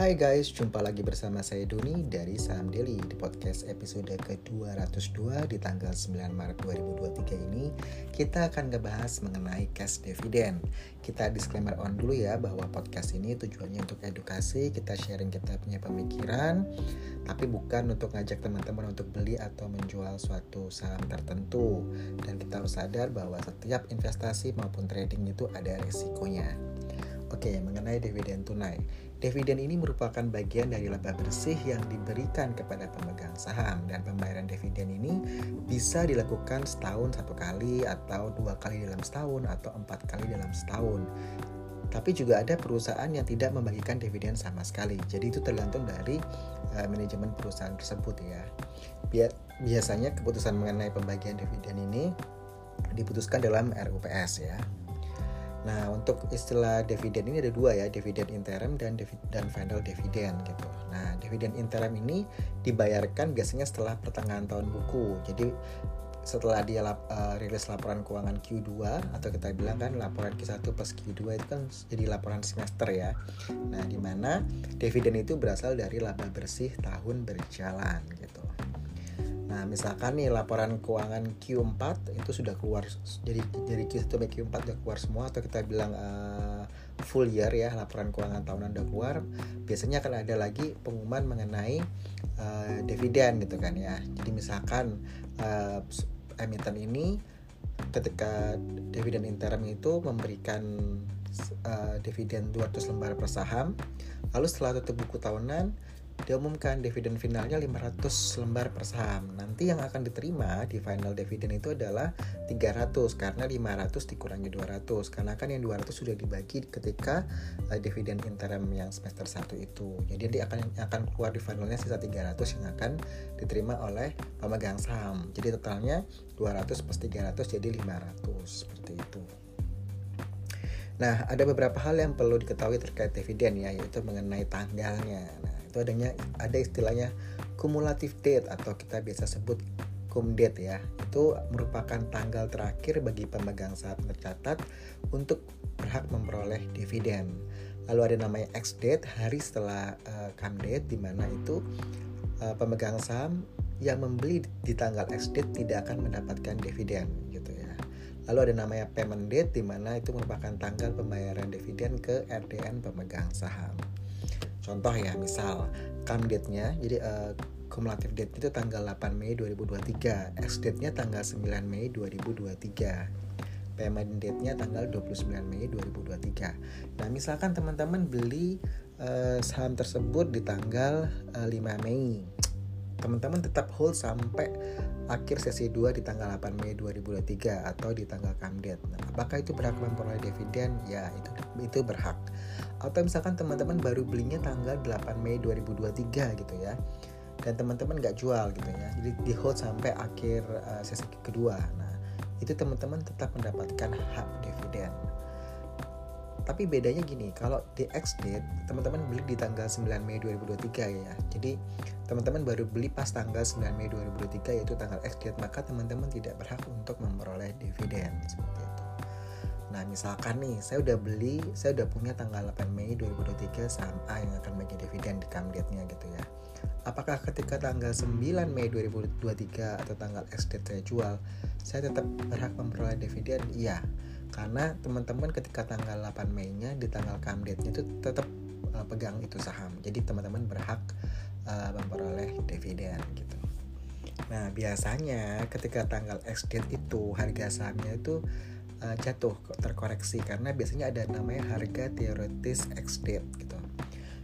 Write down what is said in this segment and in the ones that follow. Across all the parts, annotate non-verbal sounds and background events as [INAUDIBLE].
Hai guys, jumpa lagi bersama saya Doni dari Saham Daily di podcast episode ke-202 di tanggal 9 Maret 2023 ini kita akan ngebahas mengenai cash dividend. Kita disclaimer on dulu ya bahwa podcast ini tujuannya untuk edukasi, kita sharing kita punya pemikiran, tapi bukan untuk ngajak teman-teman untuk beli atau menjual suatu saham tertentu. Dan kita harus sadar bahwa setiap investasi maupun trading itu ada resikonya. Oke, mengenai dividen tunai. Dividen ini merupakan bagian dari laba bersih yang diberikan kepada pemegang saham dan pembayaran dividen ini bisa dilakukan setahun satu kali atau dua kali dalam setahun atau empat kali dalam setahun. Tapi juga ada perusahaan yang tidak membagikan dividen sama sekali. Jadi itu tergantung dari uh, manajemen perusahaan tersebut ya. Biasanya keputusan mengenai pembagian dividen ini diputuskan dalam RUPS ya. Nah, untuk istilah dividen ini ada dua ya, dividen interim dan dan final dividen gitu. Nah, dividen interim ini dibayarkan biasanya setelah pertengahan tahun buku. Jadi setelah dia lap, uh, rilis laporan keuangan Q2 atau kita bilang kan laporan Q1 plus Q2 itu kan jadi laporan semester ya. Nah, di mana dividen itu berasal dari laba bersih tahun berjalan gitu. Nah, misalkan nih laporan keuangan Q4 itu sudah keluar jadi dari Q1 sampai Q4 sudah keluar semua atau kita bilang uh, full year ya, laporan keuangan tahunan sudah keluar, biasanya akan ada lagi pengumuman mengenai uh, dividen gitu kan ya. Jadi misalkan uh, emiten ini ketika dividen interim itu memberikan uh, dividen 200 lembar per saham, lalu setelah tutup buku tahunan diumumkan dividen finalnya 500 lembar per saham. Nanti yang akan diterima di final dividen itu adalah 300 karena 500 dikurangi 200 karena kan yang 200 sudah dibagi ketika uh, dividen interim yang semester 1 itu. Jadi nanti akan akan keluar di finalnya sisa 300 yang akan diterima oleh pemegang saham. Jadi totalnya 200 plus 300 jadi 500 seperti itu. Nah, ada beberapa hal yang perlu diketahui terkait dividen ya, yaitu mengenai tanggalnya. Nah, itu adanya ada istilahnya cumulative date atau kita biasa sebut cum date ya itu merupakan tanggal terakhir bagi pemegang saham tercatat untuk berhak memperoleh dividen lalu ada namanya ex date hari setelah uh, cum date di mana itu uh, pemegang saham yang membeli di tanggal ex date tidak akan mendapatkan dividen lalu ada namanya payment date di mana itu merupakan tanggal pembayaran dividen ke RDN pemegang saham Contoh ya, misal come date-nya, jadi uh, cumulative date itu tanggal 8 Mei 2023, ex date-nya tanggal 9 Mei 2023 payment date-nya tanggal 29 Mei 2023. Nah, misalkan teman-teman beli uh, saham tersebut di tanggal uh, eh, 5 Mei. Teman-teman tetap hold sampai akhir sesi 2 di tanggal 8 Mei 2023 atau di tanggal date. Nah, apakah itu berhak memperoleh dividen? Ya, itu itu berhak atau misalkan teman-teman baru belinya tanggal 8 Mei 2023 gitu ya dan teman-teman nggak jual gitu ya jadi di hold sampai akhir uh, sesi kedua nah itu teman-teman tetap mendapatkan hak dividen tapi bedanya gini kalau di X date teman-teman beli di tanggal 9 Mei 2023 ya jadi teman-teman baru beli pas tanggal 9 Mei 2023 yaitu tanggal X date maka teman-teman tidak berhak untuk memperoleh dividen seperti itu Nah misalkan nih saya udah beli, saya udah punya tanggal 8 Mei 2023 saham A yang akan bagi dividen di date-nya gitu ya. Apakah ketika tanggal 9 Mei 2023 atau tanggal X date saya jual, saya tetap berhak memperoleh dividen? Iya, karena teman-teman ketika tanggal 8 Mei-nya di tanggal date-nya itu tetap uh, pegang itu saham. Jadi teman-teman berhak uh, memperoleh dividen gitu. Nah biasanya ketika tanggal X date itu harga sahamnya itu uh, jatuh terkoreksi karena biasanya ada namanya harga teoritis ex date gitu.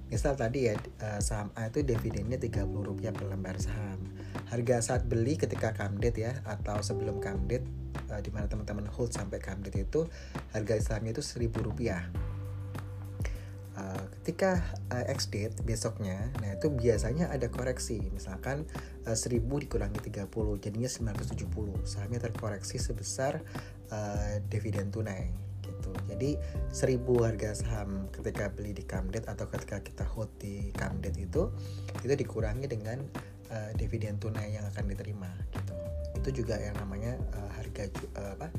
Misal tadi ya uh, saham A itu dividennya 30 rupiah per lembar saham. Harga saat beli ketika date ya atau sebelum date uh, di mana teman-teman hold sampai date itu harga sahamnya itu 1000 rupiah. Uh, ketika uh, X date besoknya, nah itu biasanya ada koreksi. Misalkan uh, 1000 dikurangi 30 jadinya 970. Sahamnya terkoreksi sebesar uh, dividen tunai gitu. Jadi 1000 harga saham ketika beli di Kamdet atau ketika kita hold di Kamdet itu itu dikurangi dengan uh, dividen tunai yang akan diterima gitu. Itu juga yang namanya uh, harga uh, apa?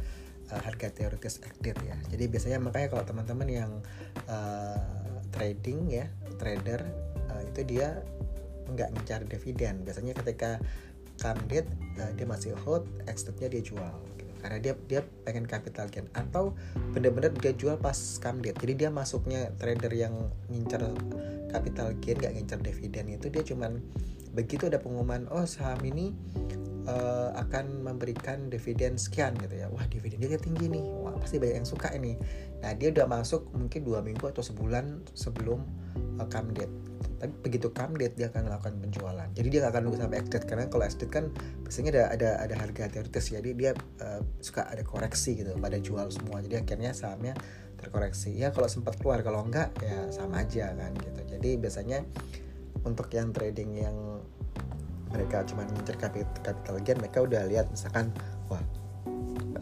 Uh, harga teoritis exit ya. Jadi biasanya makanya kalau teman-teman yang uh, trading ya, trader itu dia nggak ngincar dividen biasanya ketika come uh, dia masih hold exitnya dia jual gitu. karena dia dia pengen capital gain atau bener-bener dia jual pas come jadi dia masuknya trader yang ngincar capital gain nggak ngincar dividen itu dia cuman begitu ada pengumuman oh saham ini uh, akan memberikan dividen sekian gitu ya. Wah dividen dia tinggi nih. Wah pasti banyak yang suka ini. Nah dia udah masuk mungkin dua minggu atau sebulan sebelum uh, come date. Tapi begitu come date dia akan melakukan penjualan. Jadi dia gak akan nunggu sampai exit karena kalau exit kan biasanya ada ada ada harga teoritis jadi dia uh, suka ada koreksi gitu pada jual semua. Jadi akhirnya sahamnya terkoreksi. Ya kalau sempat keluar kalau enggak ya sama aja kan gitu. Jadi biasanya untuk yang trading yang mereka cuma ngincer capital gain mereka udah lihat misalkan wah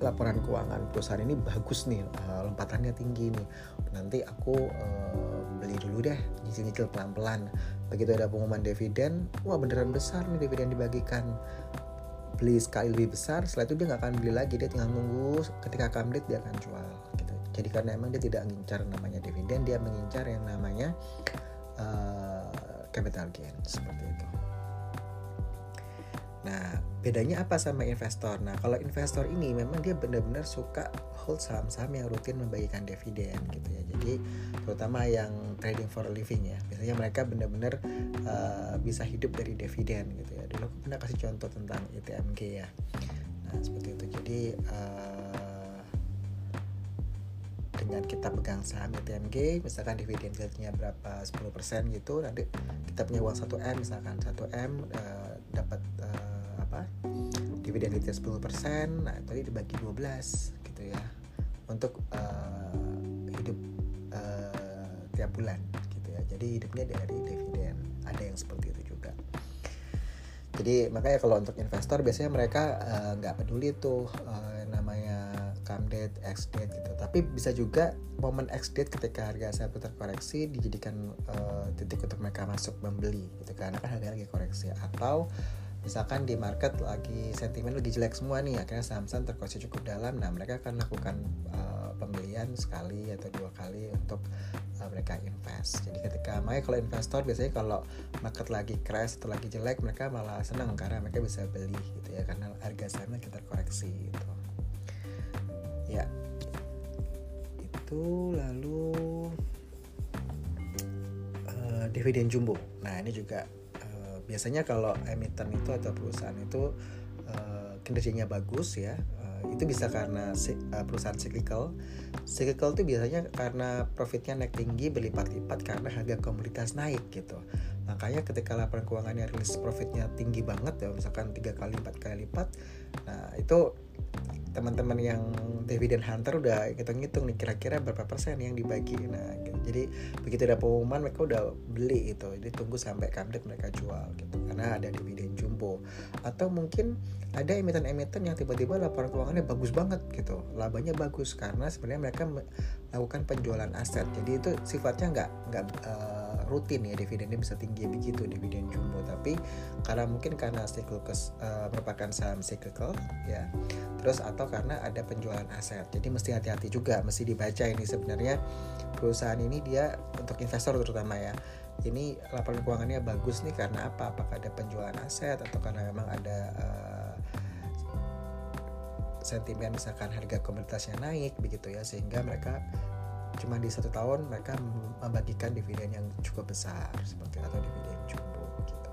laporan keuangan perusahaan ini bagus nih uh, lompatannya tinggi nih. Nanti aku uh, beli dulu deh nyicil-nyicil pelan-pelan. Begitu ada pengumuman dividen wah beneran besar nih dividen dibagikan. Beli sekali lebih besar setelah itu dia nggak akan beli lagi dia tinggal nunggu ketika come dia akan jual gitu. Jadi karena emang dia tidak mengincar namanya dividen dia mengincar yang namanya uh, capital gain seperti itu Nah, bedanya apa sama investor? Nah, kalau investor ini memang dia benar-benar suka hold saham-saham yang rutin membagikan dividen gitu ya. Jadi, terutama yang trading for a living ya. Biasanya mereka benar-benar uh, bisa hidup dari dividen gitu ya. Dulu aku pernah kasih contoh tentang ITMG ya. Nah, seperti itu. Jadi, uh, dengan kita pegang saham ITMG misalkan dividen yieldnya berapa 10% gitu nanti kita punya uang 1M misalkan 1M uh, dapat dividen kita 10% nah tadi dibagi 12 gitu ya untuk uh, hidup uh, tiap bulan gitu ya. Jadi hidupnya dari dividen ada yang seperti itu juga. Jadi makanya kalau untuk investor biasanya mereka eh, nggak uh, peduli tuh uh, namanya come date, ex date gitu. Tapi bisa juga momen ex date ketika harga saham terkoreksi dijadikan uh, titik untuk mereka masuk membeli gitu karena kan harga lagi koreksi. Atau misalkan di market lagi sentimen lagi jelek semua nih akhirnya saham-saham terkoreksi cukup dalam. Nah mereka akan lakukan uh, pembelian sekali atau dua kali untuk uh, mereka invest. Jadi ketika makanya kalau investor biasanya kalau market lagi crash atau lagi jelek mereka malah senang karena mereka bisa beli gitu ya karena harga sahamnya kita terkoreksi gitu. Ya. Itu lalu uh, dividen jumbo. Nah ini juga biasanya kalau emiten itu atau perusahaan itu uh, kinerjanya bagus ya uh, itu bisa karena uh, perusahaan cyclical. Cyclical itu biasanya karena profitnya naik tinggi berlipat-lipat karena harga komoditas naik gitu. Makanya ketika laporan keuangannya rilis profitnya tinggi banget ya misalkan tiga kali empat kali lipat nah itu teman-teman yang dividen hunter udah ngitung-ngitung nih kira-kira berapa persen yang dibagi. Nah gitu. Jadi begitu ada pengumuman mereka udah beli itu jadi tunggu sampai kamdet mereka jual gitu. Karena ada dividen jumbo. Atau mungkin ada emiten-emiten yang tiba-tiba laporan keuangannya bagus banget gitu. Labanya bagus karena sebenarnya mereka melakukan penjualan aset. Jadi itu sifatnya nggak nggak uh, rutin ya dividennya bisa tinggi begitu dividen jumbo. Tapi karena mungkin karena cyclicus uh, merupakan saham cyclical ya. Terus atau karena ada penjualan aset. Jadi mesti hati-hati juga mesti dibaca ini sebenarnya. Perusahaan ini dia untuk investor terutama ya. Ini laporan keuangannya bagus nih karena apa? Apakah ada penjualan aset atau karena memang ada uh, sentimen misalkan harga komoditasnya naik begitu ya sehingga mereka cuma di satu tahun mereka membagikan dividen yang cukup besar seperti atau dividen jumbo gitu.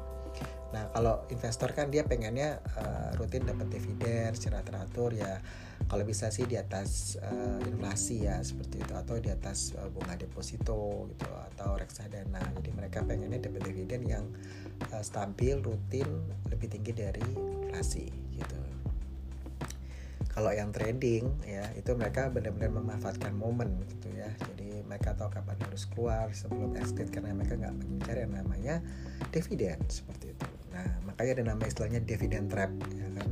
Nah kalau investor kan dia pengennya uh, rutin dapat dividen secara teratur ya kalau bisa sih di atas uh, inflasi ya seperti itu atau di atas uh, bunga deposito gitu atau reksadana. Jadi mereka pengennya dapat dividen yang uh, stabil, rutin, lebih tinggi dari inflasi kalau yang trading ya itu mereka benar-benar memanfaatkan momen gitu ya. Jadi mereka tahu kapan harus keluar sebelum exit karena mereka nggak mengincar yang namanya dividen seperti itu. Nah makanya ada nama istilahnya dividen trap ya kan?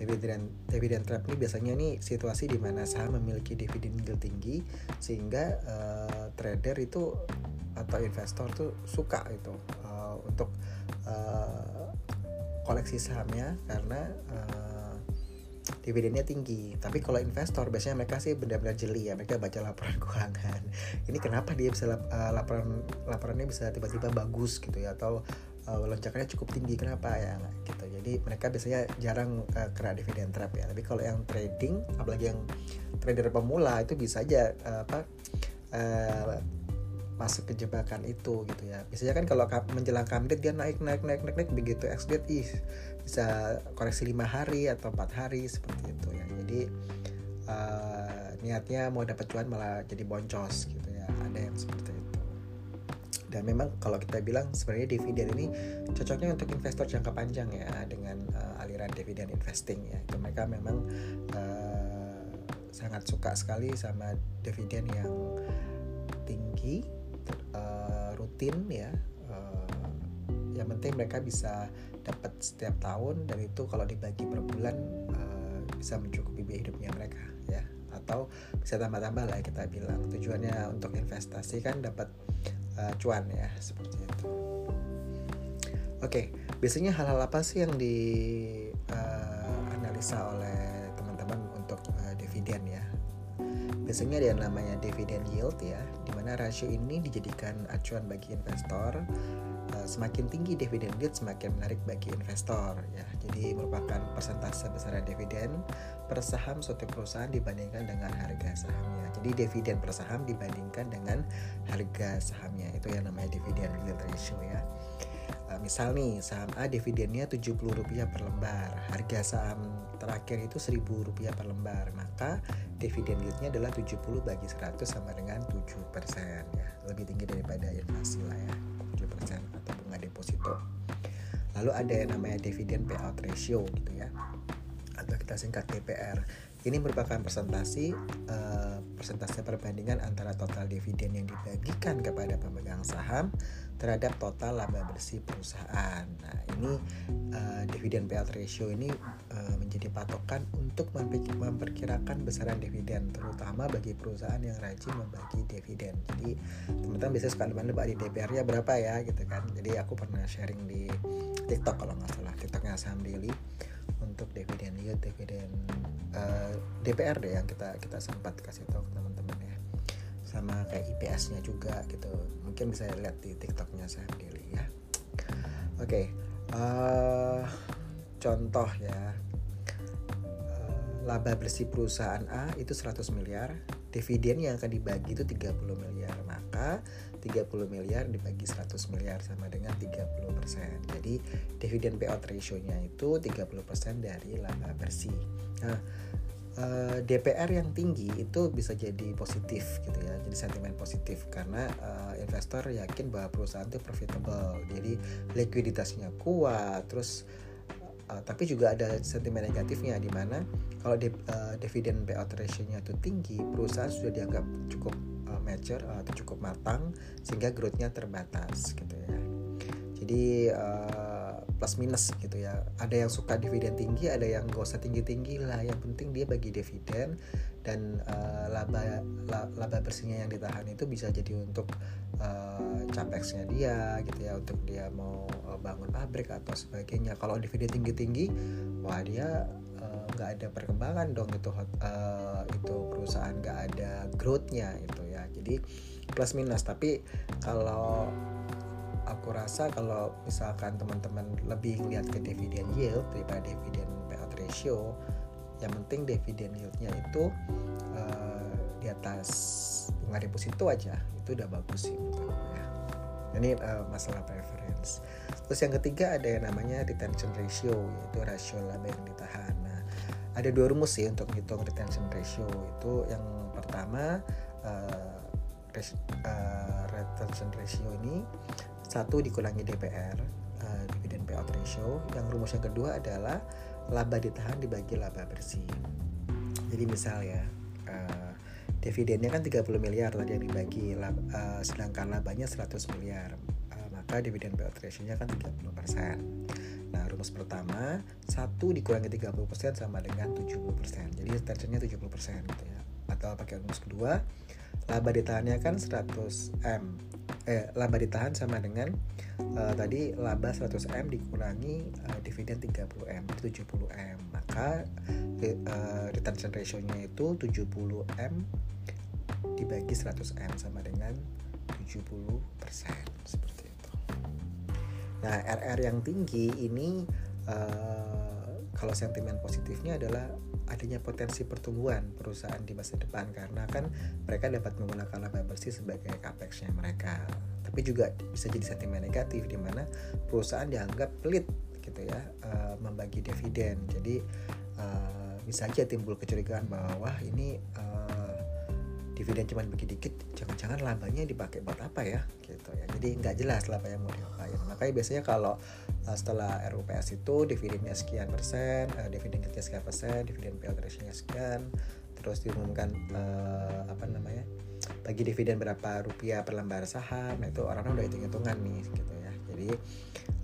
Dividen dividen trap ini biasanya nih situasi di mana saham memiliki dividen yield tinggi sehingga uh, trader itu atau investor tuh suka itu uh, untuk uh, koleksi sahamnya karena uh, dividennya tinggi. Tapi kalau investor biasanya mereka sih benar-benar jeli ya, mereka baca laporan [LAUGHS] keuangan. Ini kenapa dia bisa uh, laporan laporannya bisa tiba-tiba bagus gitu ya atau uh, lonjakannya cukup tinggi kenapa ya gitu. Jadi mereka biasanya jarang uh, kena dividen trap ya. Tapi kalau yang trading apalagi yang trader pemula itu bisa aja uh, apa uh, masuk ke jebakan itu gitu ya. Biasanya kan kalau menjelang kamdit dia naik naik naik naik naik begitu exit ih bisa koreksi lima hari atau empat hari seperti itu ya. Jadi uh, niatnya mau dapat cuan malah jadi boncos gitu ya. Ada yang seperti itu. Dan memang kalau kita bilang sebenarnya dividen ini cocoknya untuk investor jangka panjang ya dengan uh, aliran dividen investing ya. Itu mereka memang uh, sangat suka sekali sama dividen yang tinggi uh, rutin ya. Uh, yang penting mereka bisa dapat setiap tahun dan itu kalau dibagi per bulan uh, bisa mencukupi biaya hidupnya mereka ya. Atau bisa tambah-tambah lah kita bilang. Tujuannya untuk investasi kan dapat uh, cuan ya seperti itu. Oke biasanya hal-hal apa sih yang di uh, oleh teman-teman untuk uh, dividen ya? Biasanya ada yang namanya dividen yield ya mana rasio ini dijadikan acuan bagi investor. Uh, semakin tinggi dividen yield semakin menarik bagi investor ya. Jadi merupakan persentase besaran dividen per saham suatu perusahaan dibandingkan dengan harga sahamnya. Jadi dividen per saham dibandingkan dengan harga sahamnya. Itu yang namanya dividen yield ratio ya. Uh, misal nih saham A dividennya Rp70 per lembar, harga saham terakhir itu Rp1000 per lembar, maka dividen yieldnya adalah 70 bagi 100 sama dengan 7 persen ya. Lebih tinggi daripada inflasi lah ya 7 persen atau bunga deposito. Lalu ada yang namanya dividen payout ratio gitu ya. Atau kita singkat DPR ini merupakan presentasi uh, persentase perbandingan antara total dividen yang dibagikan kepada pemegang saham terhadap total laba bersih perusahaan. Nah, ini uh, dividen payout ratio ini uh, menjadi patokan untuk memperkirakan besaran dividen terutama bagi perusahaan yang rajin membagi dividen. Jadi, teman-teman bisa suka nebak di DPR-nya berapa ya gitu kan. Jadi, aku pernah sharing di TikTok kalau nggak salah, TikToknya Saham Daily untuk dividen yield, dividen uh, DPR deh yang kita kita sempat kasih tahu ke teman-teman ya. Sama kayak IPS-nya juga gitu. Mungkin bisa lihat di TikToknya saya sendiri ya. Oke okay. uh, eh, contoh ya. Uh, laba bersih perusahaan A itu 100 miliar dividen yang akan dibagi itu 30 miliar. Maka 30 miliar dibagi 100 miliar sama dengan 30 persen. Jadi dividen payout ratio-nya itu 30 persen dari laba bersih. Nah eh, DPR yang tinggi itu bisa jadi positif gitu ya jadi sentimen positif karena uh, investor yakin bahwa perusahaan itu profitable. Jadi likuiditasnya kuat terus uh, tapi juga ada sentimen negatifnya di mana kalau di, uh, dividen payout ratio-nya itu tinggi perusahaan sudah dianggap cukup uh, mature atau cukup matang sehingga growth-nya terbatas gitu ya. Jadi uh, plus minus gitu ya. Ada yang suka dividen tinggi ada yang gak usah tinggi tinggi lah. Yang penting dia bagi dividen dan uh, laba la, laba bersihnya yang ditahan itu bisa jadi untuk uh, capexnya dia gitu ya untuk dia mau uh, bangun pabrik atau sebagainya. Kalau dividen tinggi tinggi wah dia nggak uh, ada perkembangan dong itu uh, itu perusahaan nggak ada growthnya itu ya. Jadi plus minus. Tapi kalau aku rasa kalau misalkan teman-teman lebih lihat ke dividen yield daripada dividen payout ratio yang penting dividen yieldnya itu uh, di atas bunga deposito aja. Itu udah bagus sih menurut aku ya. Ini uh, masalah preference. Terus yang ketiga ada yang namanya retention ratio yaitu rasio laba yang ditahan. Nah ada dua rumus sih untuk menghitung retention ratio. Itu yang pertama uh, uh, retention ratio ini satu dikurangi DPR uh, eh, dividen payout ratio yang rumus yang kedua adalah laba ditahan dibagi laba bersih jadi misal ya uh, dividennya kan 30 miliar tadi yang dibagi lab, uh, sedangkan labanya 100 miliar uh, maka dividen payout ratio-nya kan 30 persen Nah, rumus pertama, satu dikurangi 30% sama dengan 70%. Jadi retentionnya 70% gitu ya. Atau pakai rumus kedua, laba ditahannya kan 100 m eh laba ditahan sama dengan uh, tadi laba 100 m dikurangi uh, dividen 30 m 70 m maka uh, retention ratio-nya itu 70 m dibagi 100 m sama dengan 70 persen seperti itu. Nah RR yang tinggi ini uh, kalau sentimen positifnya adalah adanya potensi pertumbuhan perusahaan di masa depan karena kan mereka dapat menggunakan laba bersih sebagai capex-nya mereka. Tapi juga bisa jadi sentimen negatif di mana perusahaan dianggap pelit gitu ya uh, membagi dividen. Jadi uh, bisa aja timbul kecurigaan bahwa ini uh, dividen cuma bagi dikit, jangan-jangan labanya dipakai buat apa ya gitu ya. Jadi nggak jelas laba yang mau diapain. Makanya biasanya kalau uh, setelah RUPS itu dividennya sekian persen, uh, dividen kerja sekian persen, dividen payout ratio-nya sekian, terus diumumkan uh, apa namanya bagi dividen berapa rupiah per lembar saham, nah itu orang-orang udah hitung-hitungan nih gitu ya. Jadi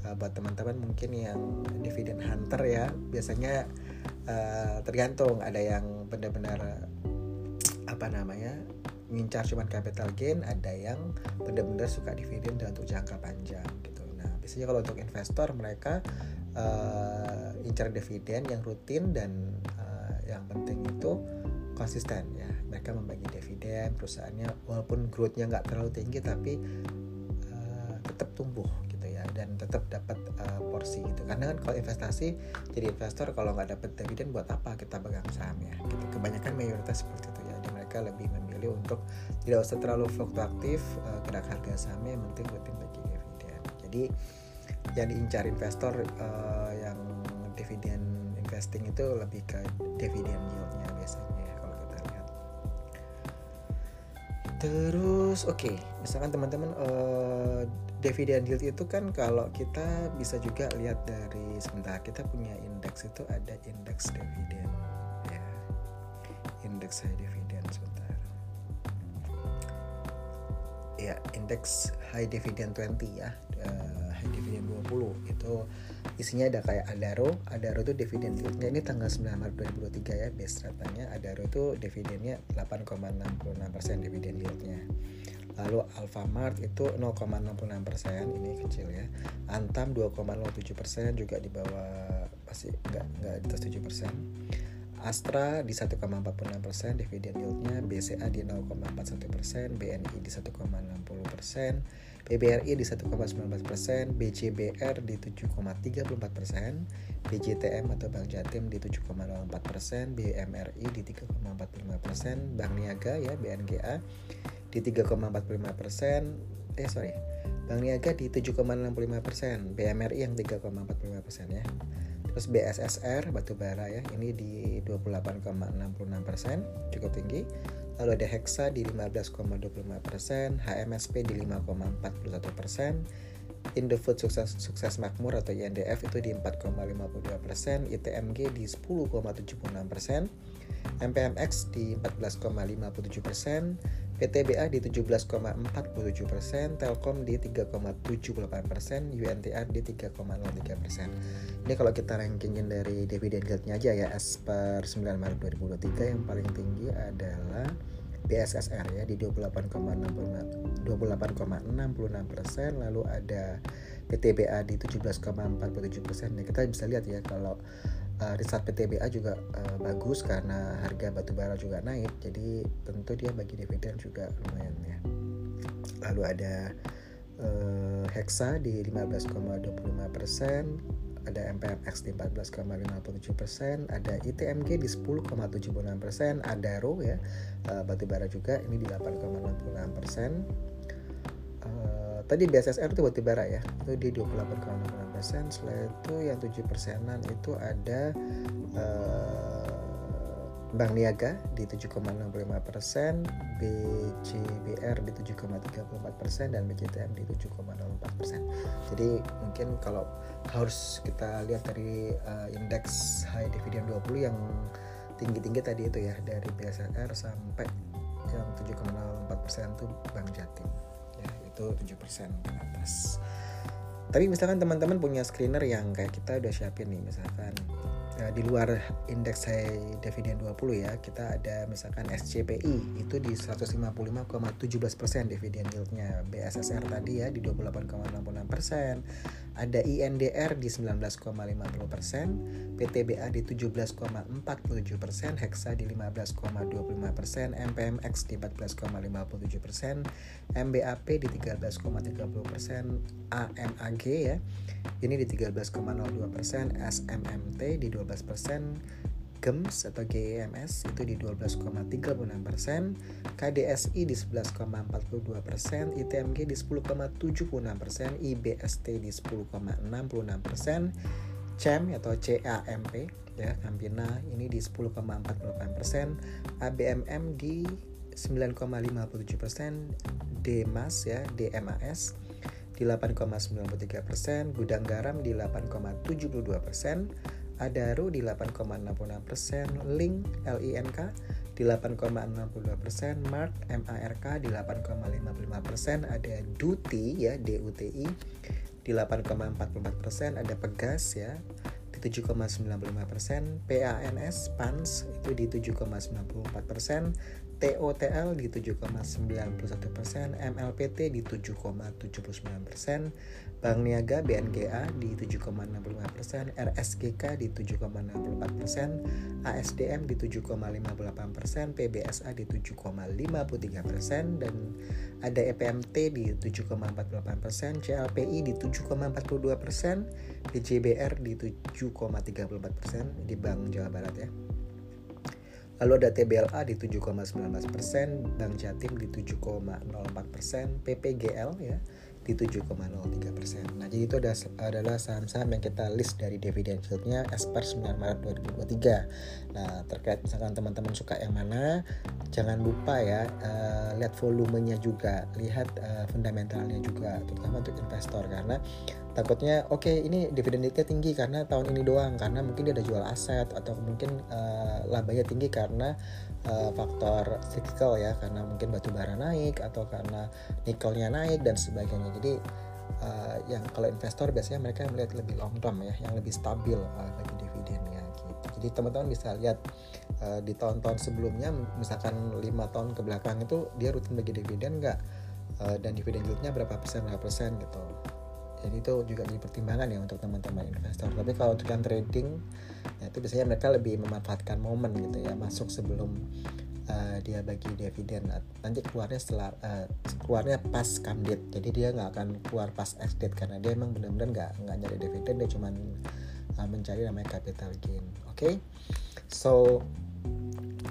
uh, buat teman-teman mungkin yang dividen hunter ya, biasanya uh, tergantung ada yang benar-benar apa namanya ngincar cuman capital gain ada yang benar-benar suka dividen untuk jangka panjang gitu biasanya kalau untuk investor mereka uh, incar dividen yang rutin dan uh, yang penting itu konsisten ya. Mereka membagi dividen perusahaannya walaupun growthnya nggak terlalu tinggi tapi uh, tetap tumbuh gitu ya dan tetap dapat uh, porsi gitu. Karena kan kalau investasi jadi investor kalau nggak dapat dividen buat apa kita pegang saham ya? Gitu. Kebanyakan mayoritas seperti itu ya jadi mereka lebih memilih untuk tidak usah terlalu fluktuatif uh, gerak harga sahamnya yang penting rutin jadi yang diincar investor uh, yang dividen investing itu lebih ke dividen yieldnya biasanya ya, kalau kita lihat. Terus oke, okay, misalkan teman-teman uh, dividen yield itu kan kalau kita bisa juga lihat dari sebentar kita punya indeks itu ada indeks dividen ya. Indeks high dividend sebentar. Ya, indeks high dividend 20 ya. Uh, dividen 20 itu isinya ada kayak Adaro. Adaro itu dividen. Yieldnya ini tanggal 9 Maret 2023 ya base ratanya Adaro itu dividennya 8,66% dividen yieldnya. Lalu Alfamart itu 0,66% ini kecil ya. Antam 2,07% juga di bawah masih nggak nggak atas 7% Astra di 1,46 persen dividen yieldnya, BCA di 0,41 persen, BNI di 1,60 persen, PBRI di 1,19 persen, BCBR di 7,34 persen, BJTM atau Bank Jatim di 7,04 persen, BMRI di 3,45 persen, Bank Niaga ya BNGA di 3,45 persen, eh sorry, Bank Niaga di 7,65 persen, BMRI yang 3,45 persen ya. Terus BSSR batubara ya, ini di 28,66 persen, cukup tinggi. Lalu ada Hexa di 15,25 persen, HMSP di 5,41 persen, Indofood Sukses, Sukses Makmur atau INDF itu di 4,52 persen, ITMG di 10,76 persen, MPMX di 14,57 persen, PTBA di 17,47 persen, Telkom di 3,78 persen, UNTR di 3,03 persen. Ini kalau kita rankingin dari dividen yieldnya aja ya, as per 9 Maret 2023 yang paling tinggi adalah BSSR ya di 28,66 persen, lalu ada PTBA di 17,47 persen. Nah, kita bisa lihat ya kalau uh, riset PTBA juga uh, bagus karena harga batubara juga naik jadi tentu dia bagi dividen juga lumayan ya. Lalu ada uh, Hexa di 15,25 persen ada MPMX di 14,57 persen, ada ITMG di 10,76 persen, ada RO ya uh, batubara juga ini di 8,66 persen, tadi BSSR itu batubara ya itu di 28,6 persen setelah itu yang 7 persenan itu ada uh, Bank Niaga di 7,65 persen, BCBR di 7,34 persen, dan BCTM di 7,04 persen. Jadi mungkin kalau harus kita lihat dari uh, indeks high dividend 20 yang tinggi-tinggi tadi itu ya dari BSR sampai yang 7,04 persen itu Bank Jatim itu 7% ke atas tapi misalkan teman-teman punya screener yang kayak kita udah siapin nih misalkan uh, di luar indeks high dividen 20 ya kita ada misalkan SCPI itu di 155,17 persen dividen yieldnya. BSSR tadi ya di 28,66 persen. Ada INDR di 19,50 persen PTBA di 17,47 persen Hexa di 15,25 persen MPMX di 14,57 persen MBAP di 13,30 persen AMAG ya ini di 13,02 persen SMMT di 12 persen GEMS atau GEMS itu di 12,36 persen, KDSI di 11,42 persen, ITMG di 10,76 persen, IBST di 10,66 persen, CEM atau CAMP ya Campina ini di 10,48 persen, ABMM di 9,57 persen, DMAS ya DMAS di 8,93 persen, gudang garam di 8,72 persen, Adaru di 8,66 persen, Link LINK di 8,62 persen, Mark MARK di 8,55 persen, ada Duti ya DUTI di 8,44 persen, ada Pegas ya di 7,95 persen, PANS PANS itu di 7,94 persen, TOTL di 7,91 persen, MLPT di 7,79 persen, Bank Niaga BNGA di 7,65 persen, RSGK di 7,64 persen, ASDM di 7,58 persen, PBSA di 7,53 persen, dan ada EPMT di 7,48 persen, CLPI di 7,42 persen, DJBR di 7,34 persen di Bank Jawa Barat ya. Lalu ada TBLA di 7,19 persen, Bank Jatim di 7,04 persen, PPGL ya di 7,03 persen. Nah jadi itu adalah saham-saham yang kita list dari dividen yieldnya as per 9 Maret 2023. Nah terkait misalkan teman-teman suka yang mana, jangan lupa ya uh, lihat volumenya juga, lihat uh, fundamentalnya juga, terutama untuk investor karena takutnya oke okay, ini dividen yieldnya tinggi karena tahun ini doang karena mungkin dia ada jual aset atau mungkin uh, labanya tinggi karena uh, faktor cyclical ya karena mungkin batu bara naik atau karena nikelnya naik dan sebagainya. Jadi uh, yang kalau investor biasanya mereka melihat lebih long term ya yang lebih stabil uh, bagi dividennya gitu. Jadi teman-teman bisa lihat uh, di tahun-tahun sebelumnya misalkan lima tahun ke belakang itu dia rutin bagi dividen nggak? Dan dividen yieldnya berapa persen berapa persen gitu jadi itu juga jadi pertimbangan ya untuk teman-teman investor. Tapi kalau untuk yang trading ya itu biasanya mereka lebih memanfaatkan momen gitu ya masuk sebelum uh, dia bagi dividen. Nanti keluarnya setelah uh, keluarnya pas come jadi dia nggak akan keluar pas ex karena dia emang benar-benar nggak nggak nyari dividen dia cuma uh, mencari namanya capital gain. Oke? Okay? so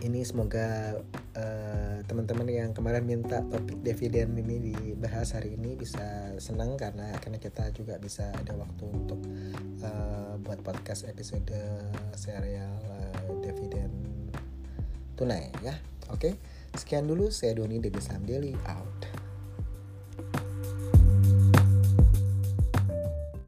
ini semoga uh, teman-teman yang kemarin minta topik dividen ini dibahas hari ini bisa senang karena karena kita juga bisa ada waktu untuk uh, buat podcast episode serial uh, dividen tunai ya oke okay? sekian dulu saya Doni dari Sam Daily out